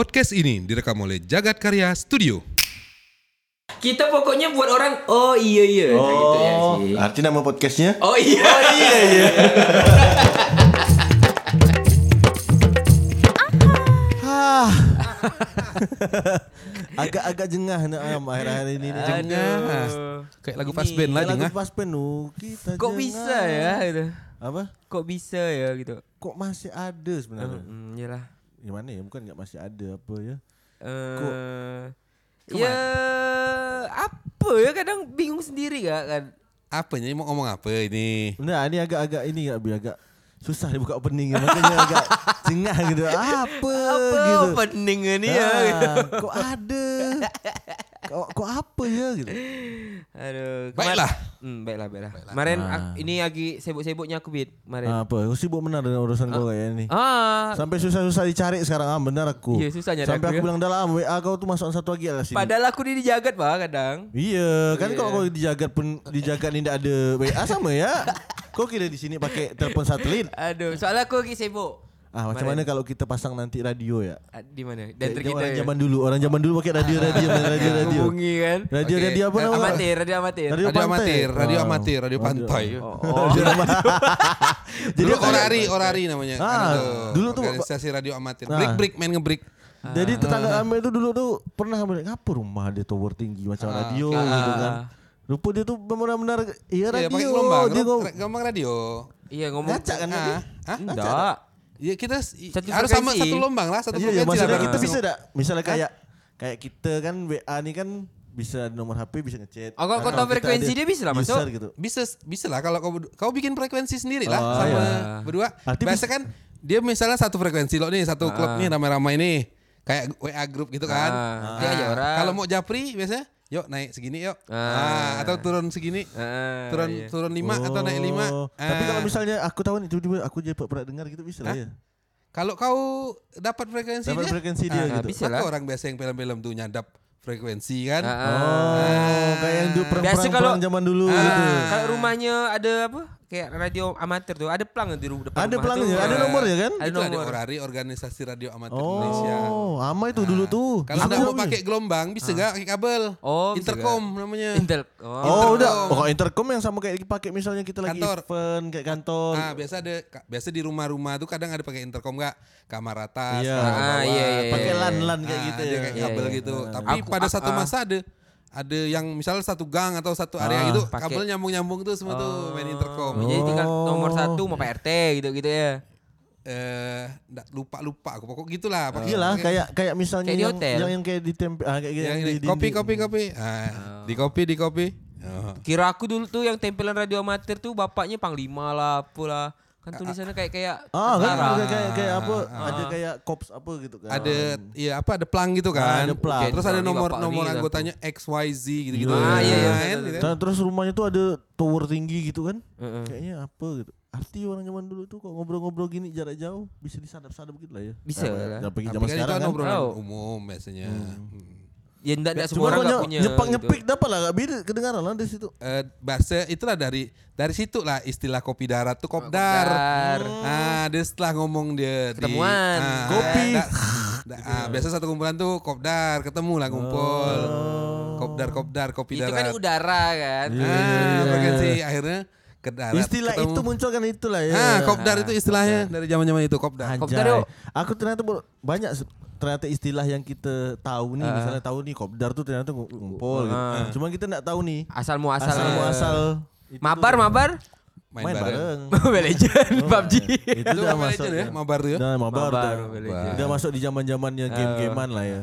Podcast ini direkam oleh Jagat Karya Studio. Kita pokoknya buat orang oh iya iya Kayak gitu ya Oh, sih. arti nama podcastnya? Oh iya. iya iya. Hah. Agak-agak jengah nak am akhir-akhir ini nih. Jengah. Kayak lagu fast band lah jengah. Lagu pas penuh kita Kok jengah. bisa ya gitu. Apa? Kok bisa ya gitu. Kok masih ada sebenarnya? Hmm, iyalah. Gimana ya? Bukan masih ada apa ya? Eh ya apa ya kadang bingung sendiri gak kan. Apanya mau ngomong apa ini? Nah, ini agak-agak ini bi agak susah dibuka opening makanya agak jengah gitu. Apa, Apa gitu. pening ini ya. Ah, kok ada? Kok, kok apa ya gitu? Aduh. Baiklah. Hmm, baiklah, baiklah. Kemarin ak- ini lagi sibuk-sibuknya aku bit kemarin. Apa? Kau sibuk benar dengan urusan kau kayak ini. Ah, Sampai susah-susah dicari sekarang ah benar aku. Iya, susah nyari Sampai aku aku ya. bilang dalam WA kau tuh masuk satu lagi lah sini. padahal aku di dijagat bah kadang. Iya, kan kalau kau dijaga pun dijaga ini tidak ada WA sama ya. Kau kira di sini pakai telepon satelit? Aduh, soalnya aku lagi sibuk. Ah, macam mana kalau kita pasang nanti radio ya? Ah, Di mana? Dan kita orang ya. zaman dulu, orang zaman dulu pakai radio radio radio radio. hubungi kan. Radio Oke. radio apa nama? Amatir, radio amatir. Radio Radio amatir, radio Ah. amatir, radio pantai. Oh, Radio ama- Jadi Jadi orari, orari namanya. Ah, Ada dulu tuh- organisasi radio amatir. Ah. Break break main ngebreak. Jadi tetangga kami itu dulu tuh pernah ngapa rumah dia tower tinggi macam radio gitu kan. Rupa dia tuh benar-benar iya Iya, radio. pakai gelombang, gelombang radio. Iya ngomong. Ngacak kan Ah, tadi? Hah? Enggak. Ya kita Satu harus sama satu lombang lah, satu Iya, iya frekuensi maksudnya lah kita bisa enggak? Misalnya kayak kayak kita kan WA nih kan bisa nomor HP bisa ngechat. Oh, kalau kau Nah, tahu frekuensi dia bisa lah masuk. gitu. Bisa bisa lah kalau kau kau bikin frekuensi sendiri lah Oh, sama iya. berdua. Arti Biasa kan dia misalnya satu frekuensi lo nih, satu klub nih ramai-ramai nih. Kayak WA grup gitu kan. Ah, aja orang. Kalau mau japri biasanya yuk naik segini yuk. Ah. Ah, atau turun segini. Ah, turun iya. turun lima atau naik lima. Oh, Tapi Ah. kalau misalnya aku tahu nih tiba-tiba aku jadi pernah dengar gitu bisa lah ya. Kalau kau dapat frekuensi Dapat dia, frekuensi dia Ah, gitu. bisa maka lah. orang biasa yang film-film tuh nyadap frekuensi kan. Ah, ah. Oh, kayak yang dulu perang Biasa perang, kalau- perang zaman dulu Ah. gitu. Kalau rumahnya ada apa? Kayak radio amatir tuh, ada pelang di depan Ada rumah pelangnya, tuh. ada Ah. nomornya kan? Ada itu ada nomor. orari organisasi radio amatir Indonesia. Oh, ama itu dulu tuh. Kalau nggak mau pakai gelombang bisa nggak pakai kabel. Oh, intercom namanya. Intel. Oh. Oh, udah. Oh, kalau intercom yang sama kayak dipakai misalnya kita lagi Kantor. event kayak kantor. Ah, biasa ada biasa di rumah-rumah tuh kadang ada pakai intercom nggak kamar atas, Iya. kamar Ah, bawah. iya, iya, pakai iya. lan-lan kayak Ah, gitu ya. kayak Iya, kabel iya. gitu. Tapi Aku- pada ah, satu ah. masa ada ada yang misalnya satu gang atau satu area Ah. gitu Pakai- kabel nyambung-nyambung tuh semua tuh main intercom. Oh, Jadi tinggal Oh. nomor satu mau Pak RT gitu-gitu ya. Eh, nggak lupa lupa aku pokok gitulah. pakai- Iya lah, kayak kayak misalnya Kayak di yang, hotel. yang yang kayak di tempe ah kayak yang yang ini, di kopi kopi kopi. Ah, di kopi di kopi. Oh. Kira aku dulu tuh yang tempelan radio amatir tuh bapaknya panglima lah, apalah. Kan tulisannya kayak kayak Ah kan kayak kayak, kayak apa? Ada kayak kops apa gitu kan. Ada iya apa ada plang gitu kan. ada plang. Terus ada ini nomor bapak nomor ini, anggotanya XYZ gitu-gitu. Ah, iya, iya, Kan, gitu kan. Terus rumahnya tuh ada tower tinggi gitu kan. Kayaknya apa gitu. Arti orang zaman dulu tuh kok ngobrol-ngobrol gini jarak jauh bisa disadap-sadap gitu lah ya. Bisa Apa, lah. Nggak pergi zaman kan sekarang kan kan. obrolan Oh. umum biasanya. Hmm. Ya enggak enggak semua orang enggak punya. nyepak gitu. nyepik dapat lah gak beda kedengaran lah di situ. Eh, bahasa itulah dari dari situ lah istilah kopi darat tuh kopdar. kopdar. Ah, dia setelah ngomong dia di- Ketemuan. ah, Kopi. da- da- ah, biasa satu kumpulan tuh kopdar, ketemu lah ngumpul. Kopdar kopdar kopi Itu kan darat. udara kan. ah, frekuensi akhirnya ke darat. Istilah ketemu. itu muncul kan itulah ya. Ah, kopdar itu istilahnya dari zaman-zaman itu kopdar. Kopdar Anjay. yuk. Aku ternyata banyak ternyata istilah yang kita tahu nih, misalnya tahu nih kopdar tuh ternyata ngu- ngumpul gitu. Ah. Cuma kita nggak tahu nih Asal muasal. asal muasal itu Mabar tuh. mabar. Main, main bareng. bareng. Mobile Legend, Oh, PUBG. Itu Itu udah Mobile masuk. Legend ya, mabar tuh ya. Udah mabar, Mabar, udah. Legend. Udah masuk di zaman-zamannya game-gamean lah ya.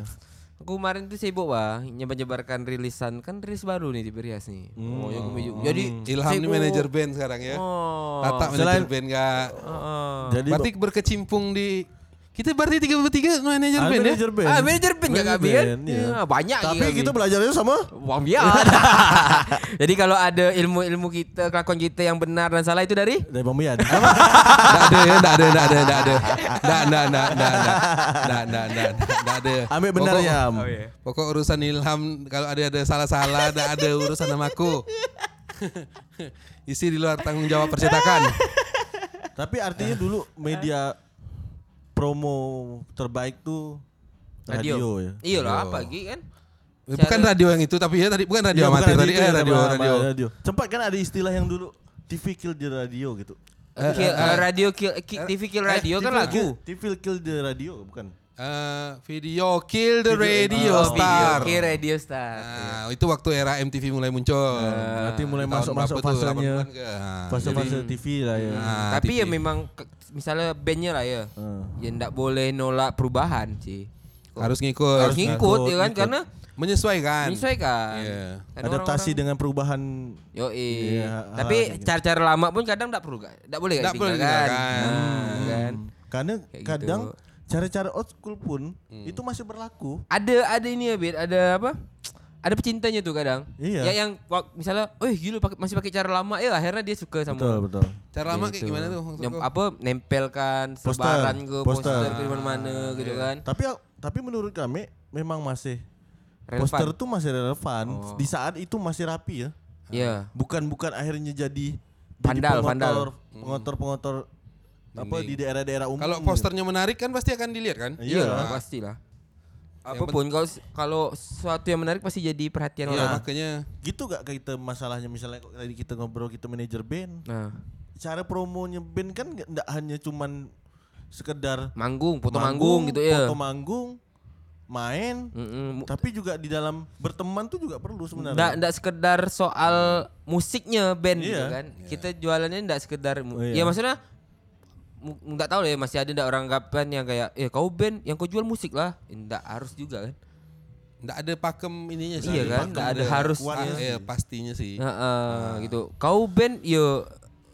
Aku kemarin tuh sibuk wah nyebar-nyebarkan rilisan kan rilis baru nih di Berias nih. Oh, ya aku- Jadi Ilham ini sibuk. manajer band sekarang ya. Oh. Tata manajer Selain- band enggak. Heeh. Jadi Berarti berkecimpung di kita berarti tiga bertiga ah, ya? manajer band, manager band ya? Ah, manajer band enggak gabian. Ya. Ah, banyak Tapi ya, kita belajarnya sama Wang Bian. Iya. Jadi kalau ada ilmu-ilmu kita, kelakuan kita yang benar dan salah itu dari dari Bang Bian. Enggak ada, enggak ada, enggak ada, enggak ada. Enggak, enggak, enggak, enggak, enggak, enggak, enggak, enggak ada. Ambil benar ya. Pokok urusan Ilham kalau ada ada salah-salah, enggak ada urusan sama aku. Isi di luar tanggung jawab percetakan. Tapi artinya dulu media promo terbaik tuh radio, Radio. ya. Iya lah apa lagi kan? Eh, Bukan Cara- radio yang itu tapi ya tadi bukan radio Iya, bukan amatir tadi eh ya, radio radio. radio. Sempat kan ada istilah yang dulu TV kill the radio gitu. Kill- eh, radio kill, ki- TV kill radio kan TV lagu. kill- TV kill the radio bukan? Eh, video kill the radio Oh, star. Video kill radio star. Nah, itu waktu era MTV mulai muncul. Berarti mulai Tahun masuk-masuk berapa tuh? fasenya. 80-an ke? Nah, Fase-fase TV lah ya. Nah, Tapi TV. ya memang misalnya bandnya lah ya. Hmm. Ya ndak boleh nolak perubahan sih. harus ngikut. Harus ngikut ngikut, ya kan ngikut. karena menyesuaikan. menyesuaikan. Kadang Adaptasi orang-orang- dengan perubahan Yo Iya, Tapi hal-hal kayak cara-cara lama pun kadang tak perlu tak boleh Nggak boleh kan. karena Kayak kadang gitu. Cara-cara old school pun itu masih berlaku. Ada ada ini ya, Bet. Ada apa? Ada pecintanya tuh kadang. Iya. Ya yang misalnya, "Oh, gila pakai masih pakai cara lama." Ya akhirnya dia suka sama Betul, betul. Cara lama kayak Gitu. gimana tuh? Yang apa nempelkan Poster. sebaran ke Poster. poster, ke mana-mana gitu kan. Tapi tapi menurut kami memang masih Relevan. poster tuh masih relevan Oh. di saat itu masih rapi ya. Iya. Bukan bukan akhirnya jadi Pandal, jadi pandal. pengotor pengotor apa di daerah-daerah umum. Kalau gitu. posternya menarik kan pasti akan dilihat kan? Iya. Iya, pastilah. Apa pun kalau kalau sesuatu yang menarik pasti jadi perhatian Iya, orang. makanya Gitu gak kita masalahnya misalnya tadi kita ngobrol kita manajer band. Nah, Cara promonya band kan nggak nggak hanya cuman sekedar manggung, foto manggung, gitu ya. Foto manggung, main, Mm-mm. tapi juga di dalam berteman tuh juga perlu sebenarnya. nggak sekedar soal musiknya band gitu Iya. kan. Kita jualannya nggak sekedar Oh, iya. Ya maksudnya nggak tahu ya masih ada nggak orang anggapan yang kayak eh kau band yang kau jual musik lah. Nggak harus juga kan. enggak ada pakem ininya sih. Iya kan? Pakem Nggak ada harus. sih. pastinya sih. Nah, eh, gitu. Kau band ya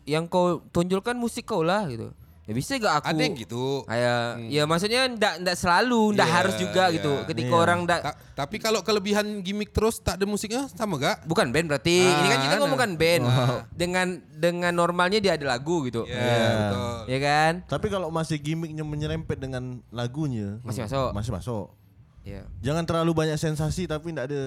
yang kau tonjolkan musik kau lah gitu. Ya bisa gak aku? Ada yang gitu. Kayak ya maksudnya ndak ndak selalu, ndak Iya, harus juga iya. gitu. Ketika Iya. orang ndak Ta- tapi kalau kelebihan gimmick terus tak ada musiknya sama gak? bukan band berarti. Ini kan kita Ah, ngomongkan band. Ah. Dengan dengan normalnya dia ada lagu gitu. Iya, betul. Ya kan? Tapi kalau masih gimmicknya menyerempet dengan lagunya, Masih masuk. masih masuk. Ya. Jangan terlalu banyak sensasi tapi tidak ada.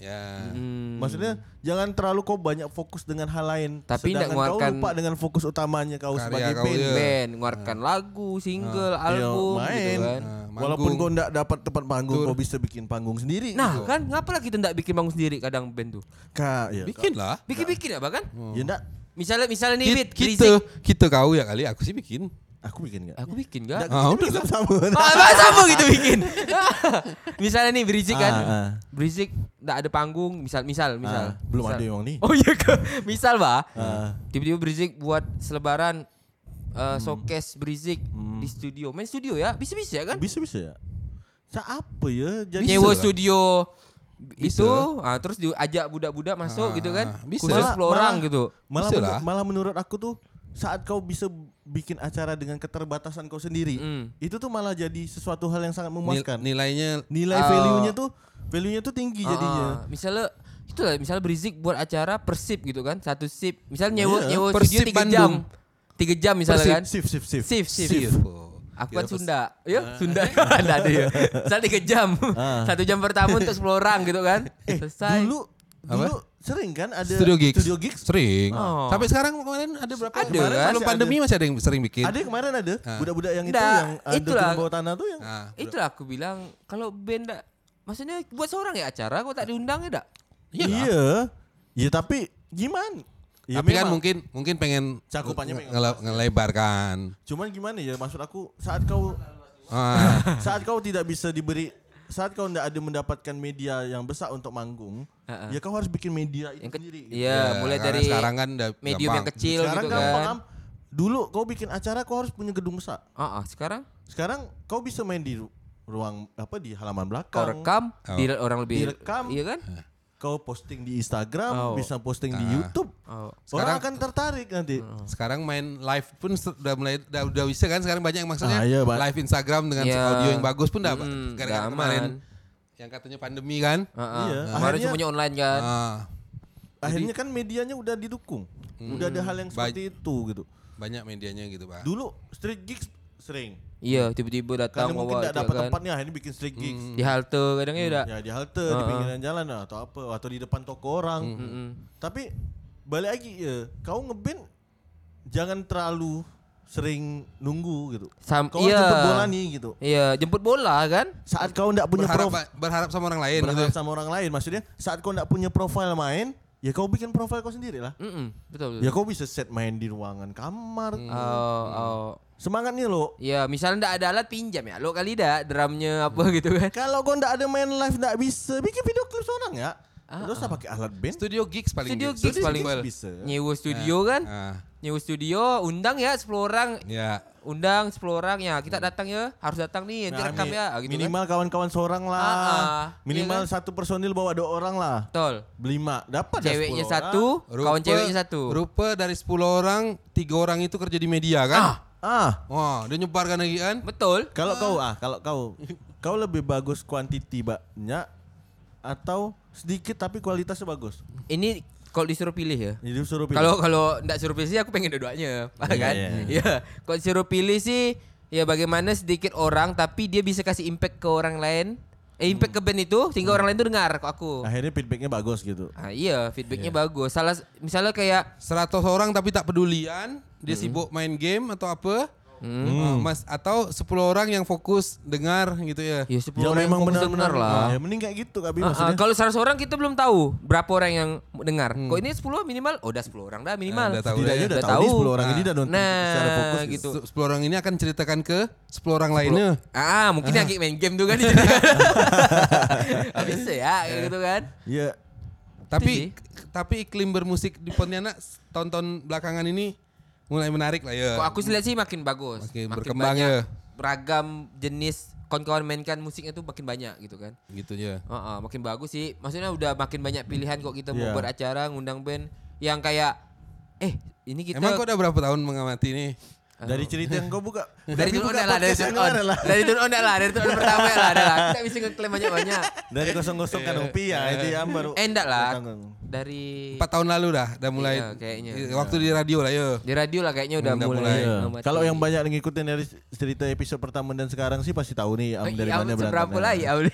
Ya. Hmm. Maksudnya jangan terlalu kau banyak fokus dengan hal lain. Tapi sedangkan ndak kau ngeluarkan- lupa dengan fokus utamanya kau Karya sebagai kau, band. iya. Band ngeluarkan lagu, single, Iya, album main. gitu kan. Nah, Walaupun kau ndak dapat tempat panggung, Tur. kau bisa bikin panggung sendiri. Nah, kan ngapa lah kita ndak bikin bangun sendiri kadang band tuh. Kak, ya. Bikin lah. Bikin-bikin apa kan? Ya ndak, Misalnya misalnya nih kita, kita kau ya kali, aku sih bikin. Aku bikin enggak? Aku bikin enggak? Ah, udah sama. Oh, emang sama gitu bikin. misalnya nih Brizik kan. Ah, ah. Brizik enggak ada panggung, misal misal misal. Ah, belum misal. ada yang nih. Oh iya ke. Misal, Bah. Ah. Tiba-tiba Brizik buat selebaran uh, Hmm. showcase Brizik di studio. Main studio ya? Bisa-bisa kan? Bisa-bisa ya. Sa apa ya? Jadi Nyewa studio Bisa. itu ah, terus diajak budak-budak masuk Ah, gitu kan. bisa. Khusus Malah- 10 orang malah- gitu. malah Bisa menu- lah. malah menurut aku tuh saat kau bisa bikin acara dengan keterbatasan kau sendiri, Mm. itu tuh malah jadi sesuatu hal yang sangat Nil- memuaskan. nilainya Nilai Oh. value-nya tuh value-nya tuh tinggi jadinya. Ah, misalnya itu lah misalnya Brizik buat acara persip gitu kan satu sip misalnya nyewa Iya. nyewa studio tiga jam tiga jam misalnya Persib, kan Sip, sip, sip. sip sip, Sip. aku kan Sunda ya Sunda ada ada ya misalnya tiga jam Ah. satu jam pertama untuk 10 orang gitu kan selesai Dulu dulu sering kan ada studio gigs. studio gigs. Sering. Oh. Sampai sekarang kemarin ada berapa? Ada, Kemarin kan? Sebelum pandemi masih ada yang sering bikin. Ada yang kemarin ada budak-budak yang itu yang ada itulah. turun bawah tanah tuh yang Nah, itulah aku bilang kalau band dak- maksudnya buat seorang ya acara kok tak diundang ya dak iya. Iya. Iya tapi gimana? Ya, Tapi kan mungkin mungkin pengen Cakupannya nge- ngele- ngelebarkan. Cuman gimana ya maksud aku saat kau Ah, saat kau tidak bisa diberi saat kau tidak ada mendapatkan media yang besar untuk manggung, Ha-ha. ya kau harus bikin media itu yang ke- sendiri. iya mulai karena dari sekarang kan udah medium yang gampang. kecil Sekarang gitu gampang kan Am. Dulu kau bikin acara kau harus punya gedung besar. Ah, ah, sekarang Sekarang kau bisa main di ru- ruang apa di halaman kau belakang. rekam Oh. di orang lebih Direkam. iya kan Kau posting di Instagram, Oh. bisa posting di Ah. YouTube. oh. Orang Sekarang- akan tertarik nanti. Sekarang main live pun se- udah mulai udah, udah bisa kan sekarang banyak yang maksudnya Ah, iya, live Instagram dengan Iya. audio yang bagus pun udah Mm, gara-gara kemarin yang katanya pandemi kan. Ah, ah. Iya. Kemarin Akhirnya- semuanya online kan. Ah, Akhirnya kan medianya udah didukung. Udah ada hal yang Hmm. Seperti itu gitu. banyak medianya gitu, Pak. Dulu street gigs sering. Iya, tiba-tiba datang Karena mungkin bawa itu dapat kan. tempatnya akhirnya bikin street gigs. Di halte kadangnya udah. Ya di halte, di pinggiran jalan lah, atau apa, atau di depan toko orang. Mm-mm. Tapi balik lagi ya, kau ngeband jangan terlalu sering nunggu gitu. Sam- Kau iya. jemput bola nih gitu. Iya, jemput bola kan? Saat kau ndak punya berharap profil berharap sama orang lain gitu. berharap sama orang lain maksudnya saat kau ndak punya profil main, ya kau bikin profil kau sendiri lah. Mm-mm, betul betul. Ya kau bisa set main di ruangan kamar. Oh, oh. Semangatnya lo. Ya, misalnya ndak ada alat pinjam ya. Lo kali dah drumnya apa gitu kan. Kalau kau ndak ada main live ndak bisa bikin video klip seorang ya. Ah, Terus usah pakai alat band. Studio gigs paling Studio gitu. gigs paling Well. bisa. Nyewa studio kan? Ah, Nyewa studio, undang ya 10 orang. ya. Undang 10 orang ya. Kita datang ya, harus datang nih, nanti Nah, rekam ya gitu kan. minimal kawan-kawan seorang lah. Ah, ah. Minimal Iya satu personil bawa dua orang lah. Betul. Lima dapat Ceweknya 10 orang. satu, kawan ceweknya satu. Rupa dari 10 orang, tiga orang itu kerja di media kan? Ah. Ah, Wah, dia nyebarkan lagi kan? Betul. kalau kau ah, kalau kau kau lebih bagus kuantiti banyak atau sedikit tapi kualitasnya bagus. Ini kalau disuruh pilih ya. Jadi suruh pilih. Kalau kalau enggak suruh pilih sih aku pengen dua-duanya, Iya, kan? iya. Iya. Kalau disuruh pilih sih ya bagaimana sedikit orang tapi dia bisa kasih impact ke orang lain. Eh impact ke band itu sehingga orang lain tuh dengar kok aku. akhirnya feedbacknya bagus gitu. Ah, iya, feedbacknya bagus. Salah misalnya kayak 100 orang tapi tak pedulian, dia sibuk main game atau apa? Ah, mas atau 10 orang yang fokus dengar gitu ya. ya 10 Ya orang yang memang benar-benar benar lah. Ya mending kayak gitu Ah, ah, maksudnya. kalau 100 orang kita belum tahu berapa orang yang dengar. Kok ini 10 minimal? Oh, udah 10 orang dah minimal. Ah, udah tahu Setidaknya ya. udah Udah tahu tahu. 10 orang ini udah nonton Nah, secara fokus gitu. gitu. 10 orang ini akan ceritakan ke 10 orang lainnya. Ah, mungkin yang main game tuh kan. Bisa ya gitu kan. Iya. Tapi tapi iklim bermusik di Pontianak tahun-tahun belakangan ini mulai menarik lah ya. Kok aku sih lihat sih makin bagus. Makin berkembang banyak ya. Beragam jenis kawan-kawan mainkan musiknya tuh makin banyak gitu kan. gitu ya. Heeh, makin bagus sih. Maksudnya udah makin banyak pilihan kok kita mau Iya. buat acara ngundang band yang kayak eh ini kita Emang kau udah berapa tahun mengamati ini? Dari cerita yang kau buka. dari turun on lah, dari turun on. Dari turun on lah, dari turun on pertama lah, lah. Kita bisa ngeklaim banyak-banyak. Dari kosong-kosong kan Upi ya itu yang baru. Eh enggak lah. Dari 4 tahun lalu dah, udah mulai Iya, kayaknya. waktu di radio lah ya. di radio lah kayaknya udah, Udah mulai. mulai. Iya. ngamati. Kalau yang banyak ngikutin dari cerita episode pertama dan sekarang sih pasti tahu nih am dari iya, mana berangkatnya. lah ya Auli?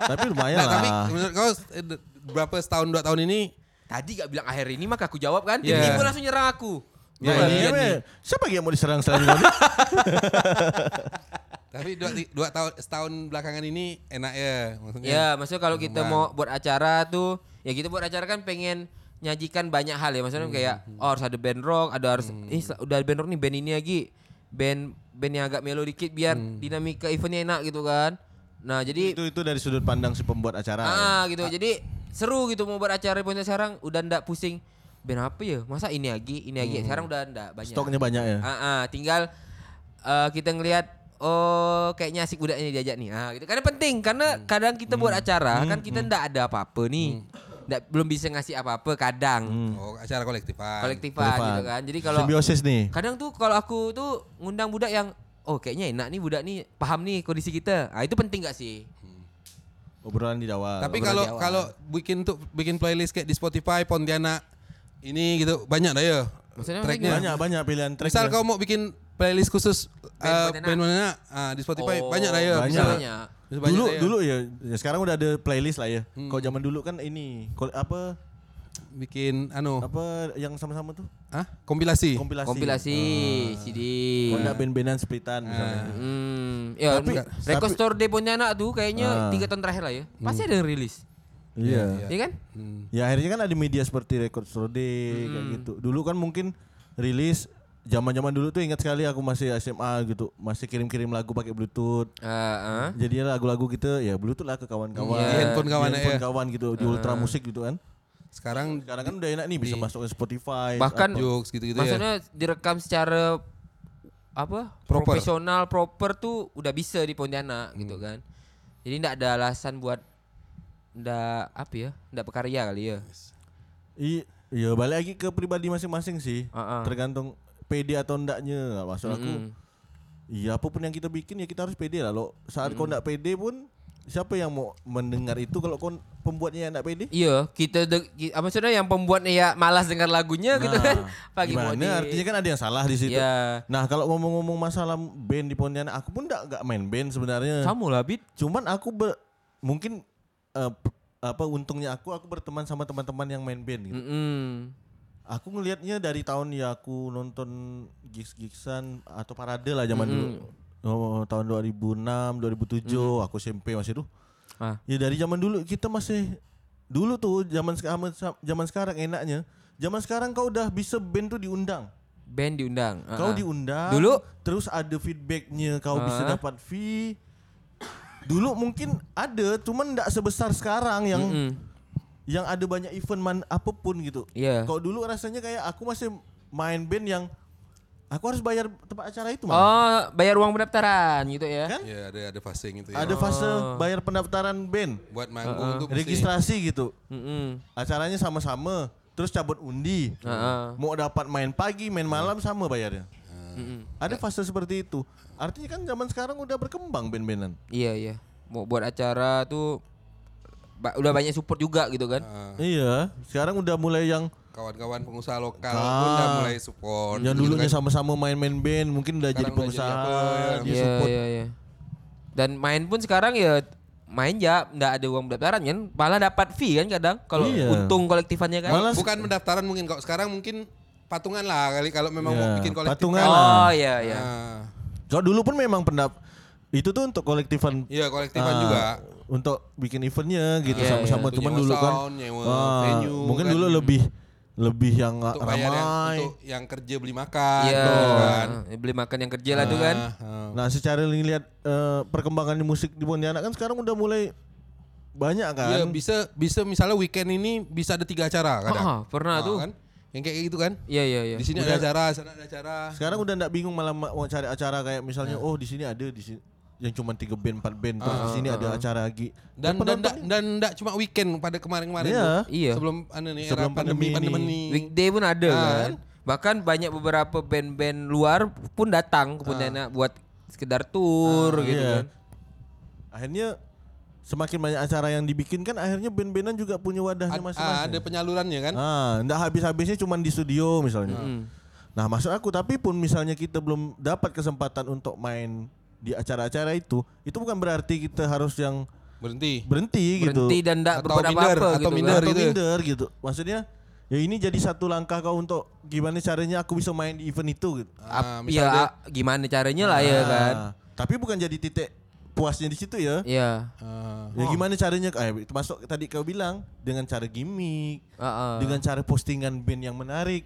Tapi lumayan Nah, lah. tapi menurut kau eh, berapa setahun dua tahun ini Tadi gak bilang akhir ini maka aku jawab kan. Iya. Tiba-tiba langsung nyerang aku. Ya, Nah, ini ya? Siapa yang mau diserang selanjutnya? tapi dua, dua tahun setahun belakangan ini enak ya maksudnya. Ya, maksudnya kalau kita Bang. mau buat acara tuh, ya kita buat acara kan pengen nyajikan banyak hal ya. Maksudnya kayak oh harus ada band rock, ada harus eh sel- udah ada band rock nih band ini lagi. Band band yang agak melo dikit biar dinamika eventnya enak gitu kan. Nah, jadi itu itu dari sudut pandang si pembuat acara. ya. ah gitu. Jadi seru gitu mau buat acara Pontianak sekarang udah ndak pusing band apa ya? Masa ini lagi, ini lagi. Sekarang udah ndak banyak. Stoknya banyak ya. Ah, ah, tinggal eh, kita ngelihat oh kayaknya asik budaknya diajak nih. Ah, gitu. Karena penting karena kadang kita buat acara kan kita ndak ada apa-apa nih. Ndak belum bisa ngasih apa-apa kadang. Oh, acara kolektifan. Kolektifan Kolektifan. gitu kan. Jadi kalau Simbiosis nih. kadang tuh kalau aku tuh ngundang budak yang oh kayaknya enak nih budak nih paham nih kondisi kita. Ah itu penting gak sih? Obrolan di awal. Tapi kalau kalau bikin tuh bikin playlist kayak di Spotify Pontianak ini gitu banyak dah ya. Maksudnya tracknya. banyak banyak pilihan track. Misal kau mau bikin playlist khusus Band eh, band Pontianak, ah, di Spotify Oh, banyak dah ya. banyak. Banyak. dulu ya. dulu ya, ya sekarang udah ada playlist lah ya. Hmm. Kalau zaman dulu kan ini apa bikin anu apa yang sama-sama tuh ah kompilasi. kompilasi. Kompilasi CD. Kalau nggak band-bandan splitan misalnya. Hmm, ya Tapi- Record tapi- Store tuh kayaknya Ah. tiga tahun terakhir lah ya. Pasti ada yang rilis. Iya. Iya kan? Hmm. Ya akhirnya kan ada media seperti Record Store Day kayak gitu. Dulu kan mungkin rilis zaman-zaman dulu tuh ingat sekali aku masih SMA gitu, masih kirim-kirim lagu pakai Bluetooth. Ah, ah. Jadi lagu-lagu kita ya Bluetooth lah ke kawan-kawan. Iya. Di handphone kawan Di handphone ya. kawan gitu, di Ultra Musik gitu kan. Sekarang Sekarang kan udah enak nih bisa masuk ke Spotify. Bahkan jokes gitu-gitu ya. maksudnya direkam secara apa? Proper. Profesional, proper tuh udah bisa di Pontianak gitu kan. Jadi ndak ada alasan buat ndak apa ya? Ndak berkarya kali ya. I- Iya balik lagi ke pribadi masing-masing sih. Ah, ah. Tergantung pede atau ndaknya. Maksud aku, Mm-mm. iya apa pun yang kita bikin ya kita harus pede lah. Lo saat kau ndak pede pun siapa yang mau mendengar itu kalau kau pembuatnya yang ndak pede? Iya, kita apa maksudnya yang pembuatnya ya malas dengar lagunya gitu kan. Pagi Nah, gimana? di- Artinya kan ada yang salah di situ. Iya. Nah kalau ngomong-ngomong masalah band di Pontianak, aku pun ndak nggak main band sebenarnya. Kamu lah, Bit. Cuman aku ber- mungkin eh, p- apa untungnya aku aku berteman sama teman-teman yang main band gitu. Mm-mm. Aku ngelihatnya dari tahun ya aku nonton gigs-gigsan atau parade lah zaman dulu. Oh, tahun 2006, 2007 aku SMP masih tuh. Ah. Ya dari zaman dulu kita masih dulu tuh zaman sekarang zaman sekarang enaknya. Zaman sekarang kau udah bisa band tuh diundang. Band diundang. Kau Ah-ah. diundang. Dulu? terus ada feedbacknya kau bisa Ah. dapat fee. Dulu mungkin ada, cuman enggak sebesar sekarang yang Mm-mm. yang ada banyak event man apa pun gitu. Iya. Kalau dulu rasanya kayak aku masih main band yang aku harus bayar tempat acara itu man. Oh, bayar uang pendaftaran gitu ya. Kan? Ya ada ada fase gitu ya. Ada fase bayar pendaftaran band, Buat manggung tuh mesti- registrasi gitu. Mm-mm. Acaranya sama-sama, terus cabut undi. Ah, ah. Mau dapat main pagi, main malam sama bayarnya. Mm-mm. Ada fase seperti itu. Artinya kan zaman sekarang udah berkembang band-bandan. Iya iya. Mau buat acara tuh ba- udah banyak support juga gitu kan. Ah, Iya, sekarang udah mulai yang kawan-kawan pengusaha lokal Ah. pun udah mulai support. yang gitu dulunya kan. sama-sama main-main band mungkin udah jadi Sekarang udah jadi pengusaha, ya. Iya support. iya iya. Dan main pun sekarang ya main ya nggak ada uang pendaftaran kan, malah dapat fee kan kadang kalau Iya. untung kolektifannya kan. Malah Bukan pendaftaran mungkin kalau sekarang mungkin patungan lah kali kalau memang Iya, mau bikin kolektif. patungan kan. lah. Oh iya iya. Ah, Kalau dulu pun memang pendap itu tuh untuk kolektifan Iya kolektifan ah, juga. untuk bikin eventnya gitu Iya, sama-sama. iya. Cuman dulu kan sound, ah, venue, mungkin kan. dulu lebih lebih yang Untuk bayar yang ramai. untuk yang kerja beli makan. Iya. gitu kan. Beli makan yang kerja lah tuh kan. Ah. Nah, secara lihat eh, perkembangan di musik di Pontianak kan sekarang udah mulai banyak kan. Iya bisa bisa misalnya weekend ini bisa ada tiga acara kadang. Ah, pernah Ah, tuh. kan? Yang kayak gitu kan? Iya iya iya. Di sini ada acara, sana ada acara. Sekarang udah ndak bingung malah ma- mau cari acara kayak misalnya oh di sini ada di sini yang cuma tiga band empat band terus di sini ada acara lagi. Dan dan dan, dan enggak cuma weekend pada kemarin-kemarin Iya. Iya. Sebelum anu nih Sebelum era pandemi pandemi ini. pandemi. Weekday pun ada Ah, kan. Bahkan banyak beberapa band-band luar pun datang ke Pontianak buat sekedar tour gitu Iya. kan. Akhirnya semakin banyak acara yang dibikin kan akhirnya band-bandan juga punya wadahnya Ad- ah, masing-masing. ada penyalurannya kan? Ah, ndak habis-habisnya cuma di studio misalnya. Nah, maksud aku tapi pun misalnya kita belum dapat kesempatan untuk main di acara-acara itu, itu bukan berarti kita harus yang Berhenti. berhenti, gitu. Berhenti dan enggak Atau berbuat minder, apa-apa atau gitu minder. kan. atau gitu. minder gitu. Maksudnya ya ini jadi satu langkah kau untuk gimana caranya aku bisa main di event itu gitu. Ah, ya gimana caranya lah ya kan. Ah, Tapi bukan jadi titik puasnya di situ ya. Iya. ah, Ya gimana caranya eh termasuk tadi kau bilang dengan cara gimmick, Heeh. dengan cara postingan band yang menarik,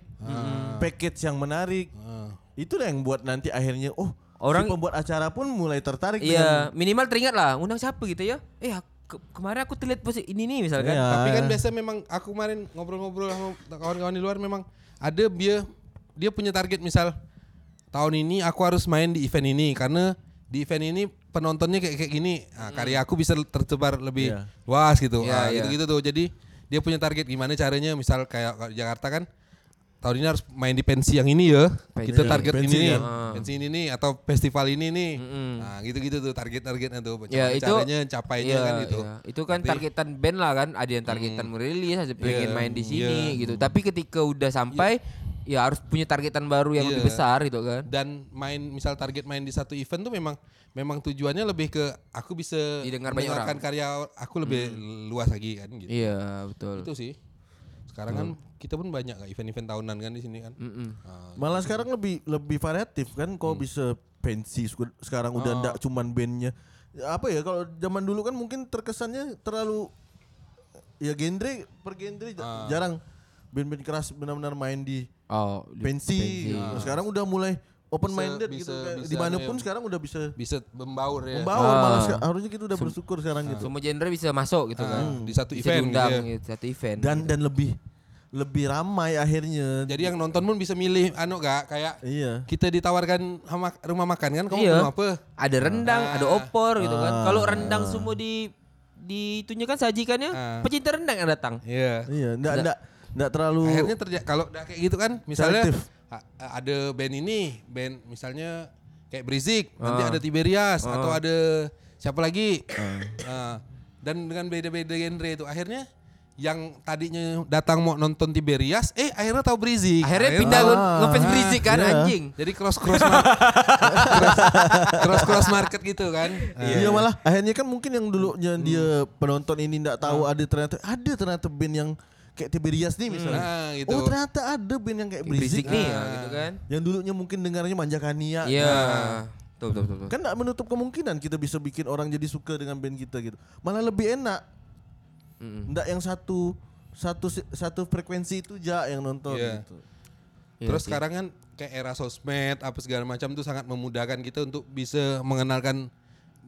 package yang menarik. ah. Itulah yang buat nanti akhirnya oh Orang- si pembuat acara pun mulai tertarik Iya, minimal teringat lah undang siapa gitu ya. Eh ke- kemarin aku terlihat posi ini nih misalkan. Iya. Tapi kan biasa memang aku kemarin ngobrol-ngobrol sama kawan-kawan di luar memang ada dia dia punya target misal tahun ini aku harus main di event ini karena di event ini penontonnya kayak kayak gini. Nah, karya aku bisa tersebar lebih Iya. luas gitu. Iya, Ah, iya. gitu-gitu tuh. Jadi dia punya target gimana caranya misal kayak Jakarta kan tahun ini harus main di pensi yang ini ya. Pensi. Kita target Pensi ini kan. Ah. Pensi ini nih atau festival ini nih. Mm-mm. Nah, gitu-gitu tuh target-targetnya tuh. Ya itu caranya capainya iya, kan gitu. iya. Itu kan Tapi- targetan band lah kan, ada yang targetan merilis, ada pengen Iya, main di sini iya. gitu. Tapi ketika udah sampai ya harus punya targetan baru yang Iya. lebih besar gitu kan. dan main misal target main di satu event tuh memang memang tujuannya lebih ke aku bisa Didengar banyak mendengarkan orang. karya aku lebih luas lagi kan gitu. Iya, betul. Itu sih. Sekarang kan kita pun banyak kan event-event tahunan kan di sini kan. Mm-mm. Ah, Malah sekarang lebih lebih variatif kan kau bisa pensi sek- sekarang udah ndak cuman bandnya. Ya, Apa ya kalau zaman dulu kan mungkin terkesannya terlalu ya genre per genre ja- jarang band-band keras benar-benar main di Oh, di- pensi. Nah, Sekarang udah mulai open minded Bisa- gitu. bisa- bisa Di mana pun ya. sekarang udah bisa bisa membaur ya. membaur Ah. malah harusnya kita udah bersyukur sekarang gitu. semua genre bisa masuk gitu kan. Ah, di satu Bisa event diundang gitu ya. gitu, satu event. Dan dan lebih lebih ramai akhirnya. Jadi yang nonton pun bisa milih anu gak kayak iya. kita ditawarkan hama- rumah makan kan kamu Iya. mau apa? ada rendang, ada opor gitu kan. Ah. Kalau rendang semua di di itunya kan sajikannya Ah. pecinta rendang yang datang. Iya. Iya, ndak ndak ndak terlalu Akhirnya terjadi kalau udah kayak gitu kan, misalnya Selektif. ada band ini, band misalnya kayak Brizik, nanti Ah. ada Tiberias atau ada siapa lagi, Ah, dan dengan beda-beda genre itu akhirnya yang tadinya datang mau nonton Tiberias, eh akhirnya tahu Brizik. Akhirnya pindah ke Ah. ngefans Brizik kan Iya. anjing. Jadi cross cross cross, cross cross market gitu kan. Iya malah akhirnya kan mungkin yang dulunya Hmm. dia penonton ini ndak tahu ada ternyata ada ternyata band yang kayak Tiberias nih misalnya. Nah, gitu. Oh ternyata ada band yang kayak Berisik Berisik, nih ya, gitu kan. Yang dulunya mungkin dengarnya Manjakania. Iya. Betul betul betul. betul. Kan gak menutup kemungkinan kita bisa bikin orang jadi suka dengan band kita gitu. Malah lebih enak. Mm-mm. Nggak yang satu satu satu frekuensi itu aja yang nonton Iya. gitu. Iya Terus sih. sekarang kan kayak era sosmed apa segala macam tuh sangat memudahkan kita untuk bisa mengenalkan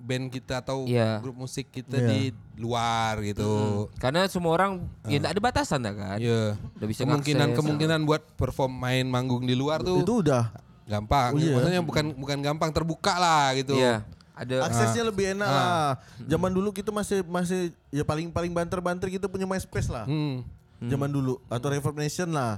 band kita atau Iya. grup musik kita Iya. di luar gitu. Karena semua orang ya enggak ada batasan dah kan. Iya. Udah bisa Kemungkinan ngakses. kemungkinan buat perform main manggung di luar tuh Itu udah gampang. Oh, iya. Maksudnya bukan bukan gampang terbuka lah gitu. Iya. Ada aksesnya lebih enak Ah. lah. Zaman dulu kita masih masih ya paling paling banter-banter kita punya MySpace lah. Hmm. Zaman dulu atau Reverb Nation lah.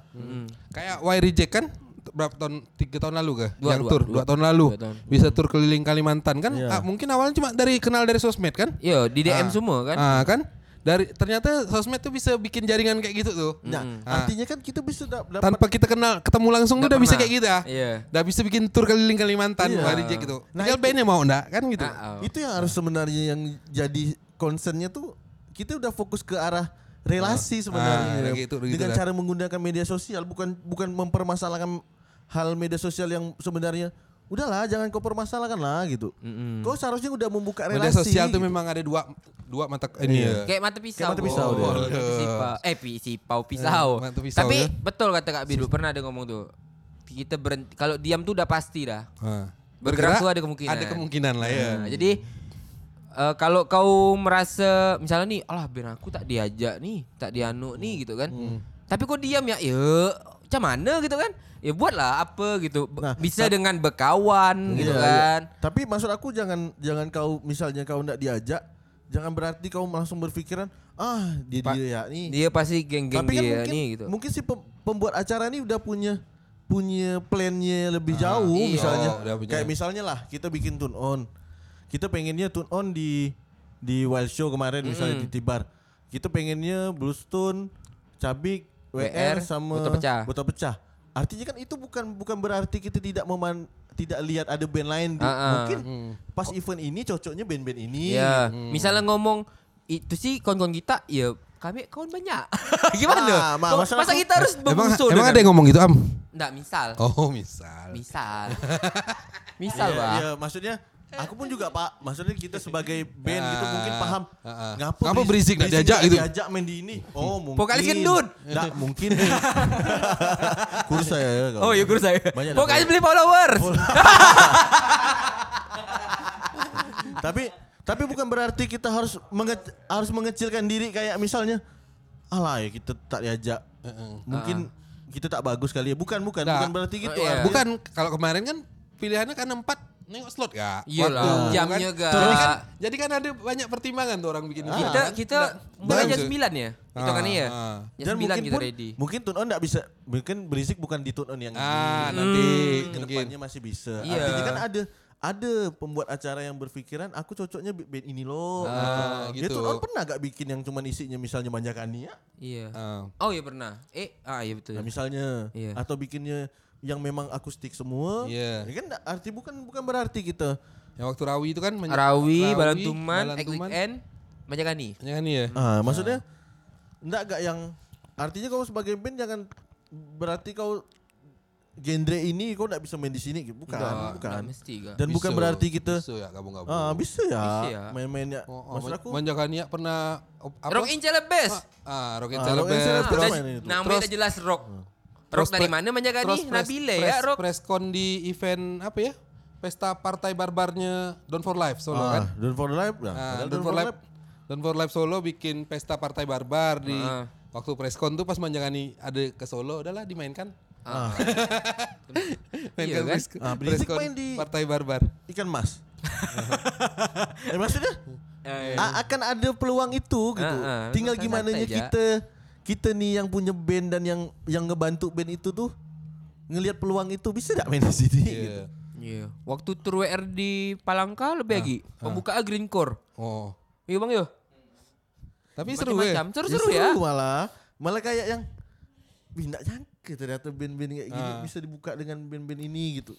Kayak Y Reject kan berapa tahun tiga tahun lalu kah? Dua, yang dua, tur dua. dua, tahun lalu Dua tahun. bisa tur keliling Kalimantan kan? Iya. Ah, mungkin awalnya cuma dari kenal dari sosmed kan? Iya, di DM Ah. semua kan. Ah kan? Dari ternyata sosmed tuh bisa bikin jaringan kayak gitu tuh. Nah, Ah. artinya kan kita bisa da- dapat Tanpa kita kenal ketemu langsung tuh udah bisa kayak gitu ya. Iya. Udah bisa bikin tur keliling Kalimantan Iya. Y Reject gitu. Nah, Tinggal itu- bandnya mau enggak kan gitu. Ah, ah. itu yang harus sebenarnya yang jadi concernnya tuh kita udah fokus ke arah relasi sebenarnya Ah, gitu, gitu dengan kan. cara menggunakan media sosial bukan bukan mempermasalahkan hal media sosial yang sebenarnya udahlah jangan kau permasalahkan lah gitu. Kau seharusnya udah membuka relasi. Media sosial tuh gitu. memang ada dua dua mata ini ya. Kayak mata pisau. Kayak mata pisau Oh, dia. mata pisau. Eh, pisau, pisau. Eh, mata pisau Tapi ya. betul kata Kak Bidu, pernah ada ngomong tuh. Kita berhenti kalau diam tuh udah pasti dah. Ah. Bergerak tuh ada kemungkinan. Ada kemungkinan lah ya. Nah, jadi eh, kalau kau merasa misalnya nih, alah ben aku tak diajak nih, tak dianu nih gitu kan. Hmm. Tapi kau diam ya, ya macam mana gitu kan? Ya buatlah apa gitu. B- Nah, Bisa dengan berkawan gitu Iya, kan. iya. Tapi maksud aku jangan jangan kau misalnya kau ndak diajak, jangan berarti kau langsung berpikiran ah dia Pak, dia ya nih. Dia pasti geng-geng Tapi kan dia mungkin nih gitu. mungkin si pem- pembuat acara ini udah punya punya plannya lebih jauh iya. misalnya. Oh, punya. Kayak misalnya lah kita bikin tune on. Kita pengennya tune on di di Wild Show kemarin misalnya di Tibar. Kita pengennya Blues Tune, Cabik, WR, WR, sama Botol Pecah. Botol Pecah. Artinya kan itu bukan bukan berarti kita tidak meman tidak lihat ada band lain di, ah. mungkin pas event ini cocoknya band-band ini. Ya, Hmm. misalnya ngomong itu sih kawan-kawan kita, ya kami kawan banyak. Gimana? Ah, ma- Masa aku- kita harus Emang bermusuh emang dengan- ada yang ngomong gitu am? Nggak, misal. Oh misal. Misal. misal, Bang. iya, maksudnya aku pun juga Pak, maksudnya kita sebagai band gitu Ah, mungkin paham. ah, ah. Ngapa, Ngapa berisik nggak diajak gitu? Diajak main di ini. Oh, mungkin. Vokalis gendut. Nggak, mungkin. Kurus saya ya. Oh iya guru saya. Pokoknya beli followers. tapi tapi bukan berarti kita harus menge- harus mengecilkan diri kayak misalnya alah ya kita tak diajak. Mungkin kita tak bagus kali ya. Bukan, bukan, Nggak. bukan berarti gitu. Oh, iya. Bukan kalau kemarin kan pilihannya kan empat nengok slot gak? Iyalah, Waktu, jamnya kan? gak. Jadi kan, jadi kan ada banyak pertimbangan tuh orang bikin event, Kita kan? kita mulai jam langsung. 9 ya. Itu kan Ah, iya. ah. Jam Dan 9 mungkin kita pun, ready. mungkin tune on enggak bisa mungkin berisik bukan di tune on yang Ah, ini. nanti ke mungkin. depannya masih bisa. Iya. Artinya kan ada ada pembuat acara yang berpikiran aku cocoknya band ini loh. Ah, Dia gitu. tuh on pernah gak bikin yang cuman isinya misalnya manjakania? Iya. Ah. Oh iya pernah. Eh, ah iya betul. Nah, misalnya Iya. atau bikinnya yang memang akustik semua. Iya. Ya kan nggak- arti bukan bukan berarti kita Yang waktu Rawi itu kan menye- Rawi, Balantuman, Balantuman. Egg Weekend, Majakani. Ya kan iya. ah maksudnya enggak gak yang artinya kau sebagai band jangan berarti kau genre ini kau enggak bisa main di sini gitu. bukan Nggak, bukan nggak mesti kan. dan bukan Bisa. berarti kita Bisa ya gabung-gabung. ah bisa ya, Bisa ya. main-mainnya Oh, oh, maksud aku Manjakania pernah op- apa? Rock in Celebes. Ah, Rock in Ah, Rock in Celebes. Celebes. Terus, main itu. Namanya Terus- udah jelas rock. terus Rock dari pre- mana Majakani? terus press- Nabile ya press- rock. Preskon di event apa ya? Pesta partai barbarnya Don for Life Solo ah, kan? Don't for Life nah, Nah, padahal Don for Life Don for Life Solo bikin pesta partai barbar di Ah. waktu preskon tuh pas Manjangani ada ke Solo udahlah dimainkan. ah, Iya Mainkan kan? pres- Ah, preskon main di- partai barbar. ikan mas eh maksudnya Eh, a- akan ada peluang itu gitu Ah, ah, tinggal gimana kita kita nih yang punya band dan yang yang ngebantu band itu tuh ngelihat peluang itu bisa gak main di sini gitu. Iya. Iya. Waktu tur WR di Palangka lebih lagi. Pembukaan Green Core. Oh. Iya bang yo. Tapi seru ya. Seru-seru ya. malah malah kayak yang nggak nyangka ternyata band-band kayak gini Ah. bisa dibuka dengan band-band ini gitu.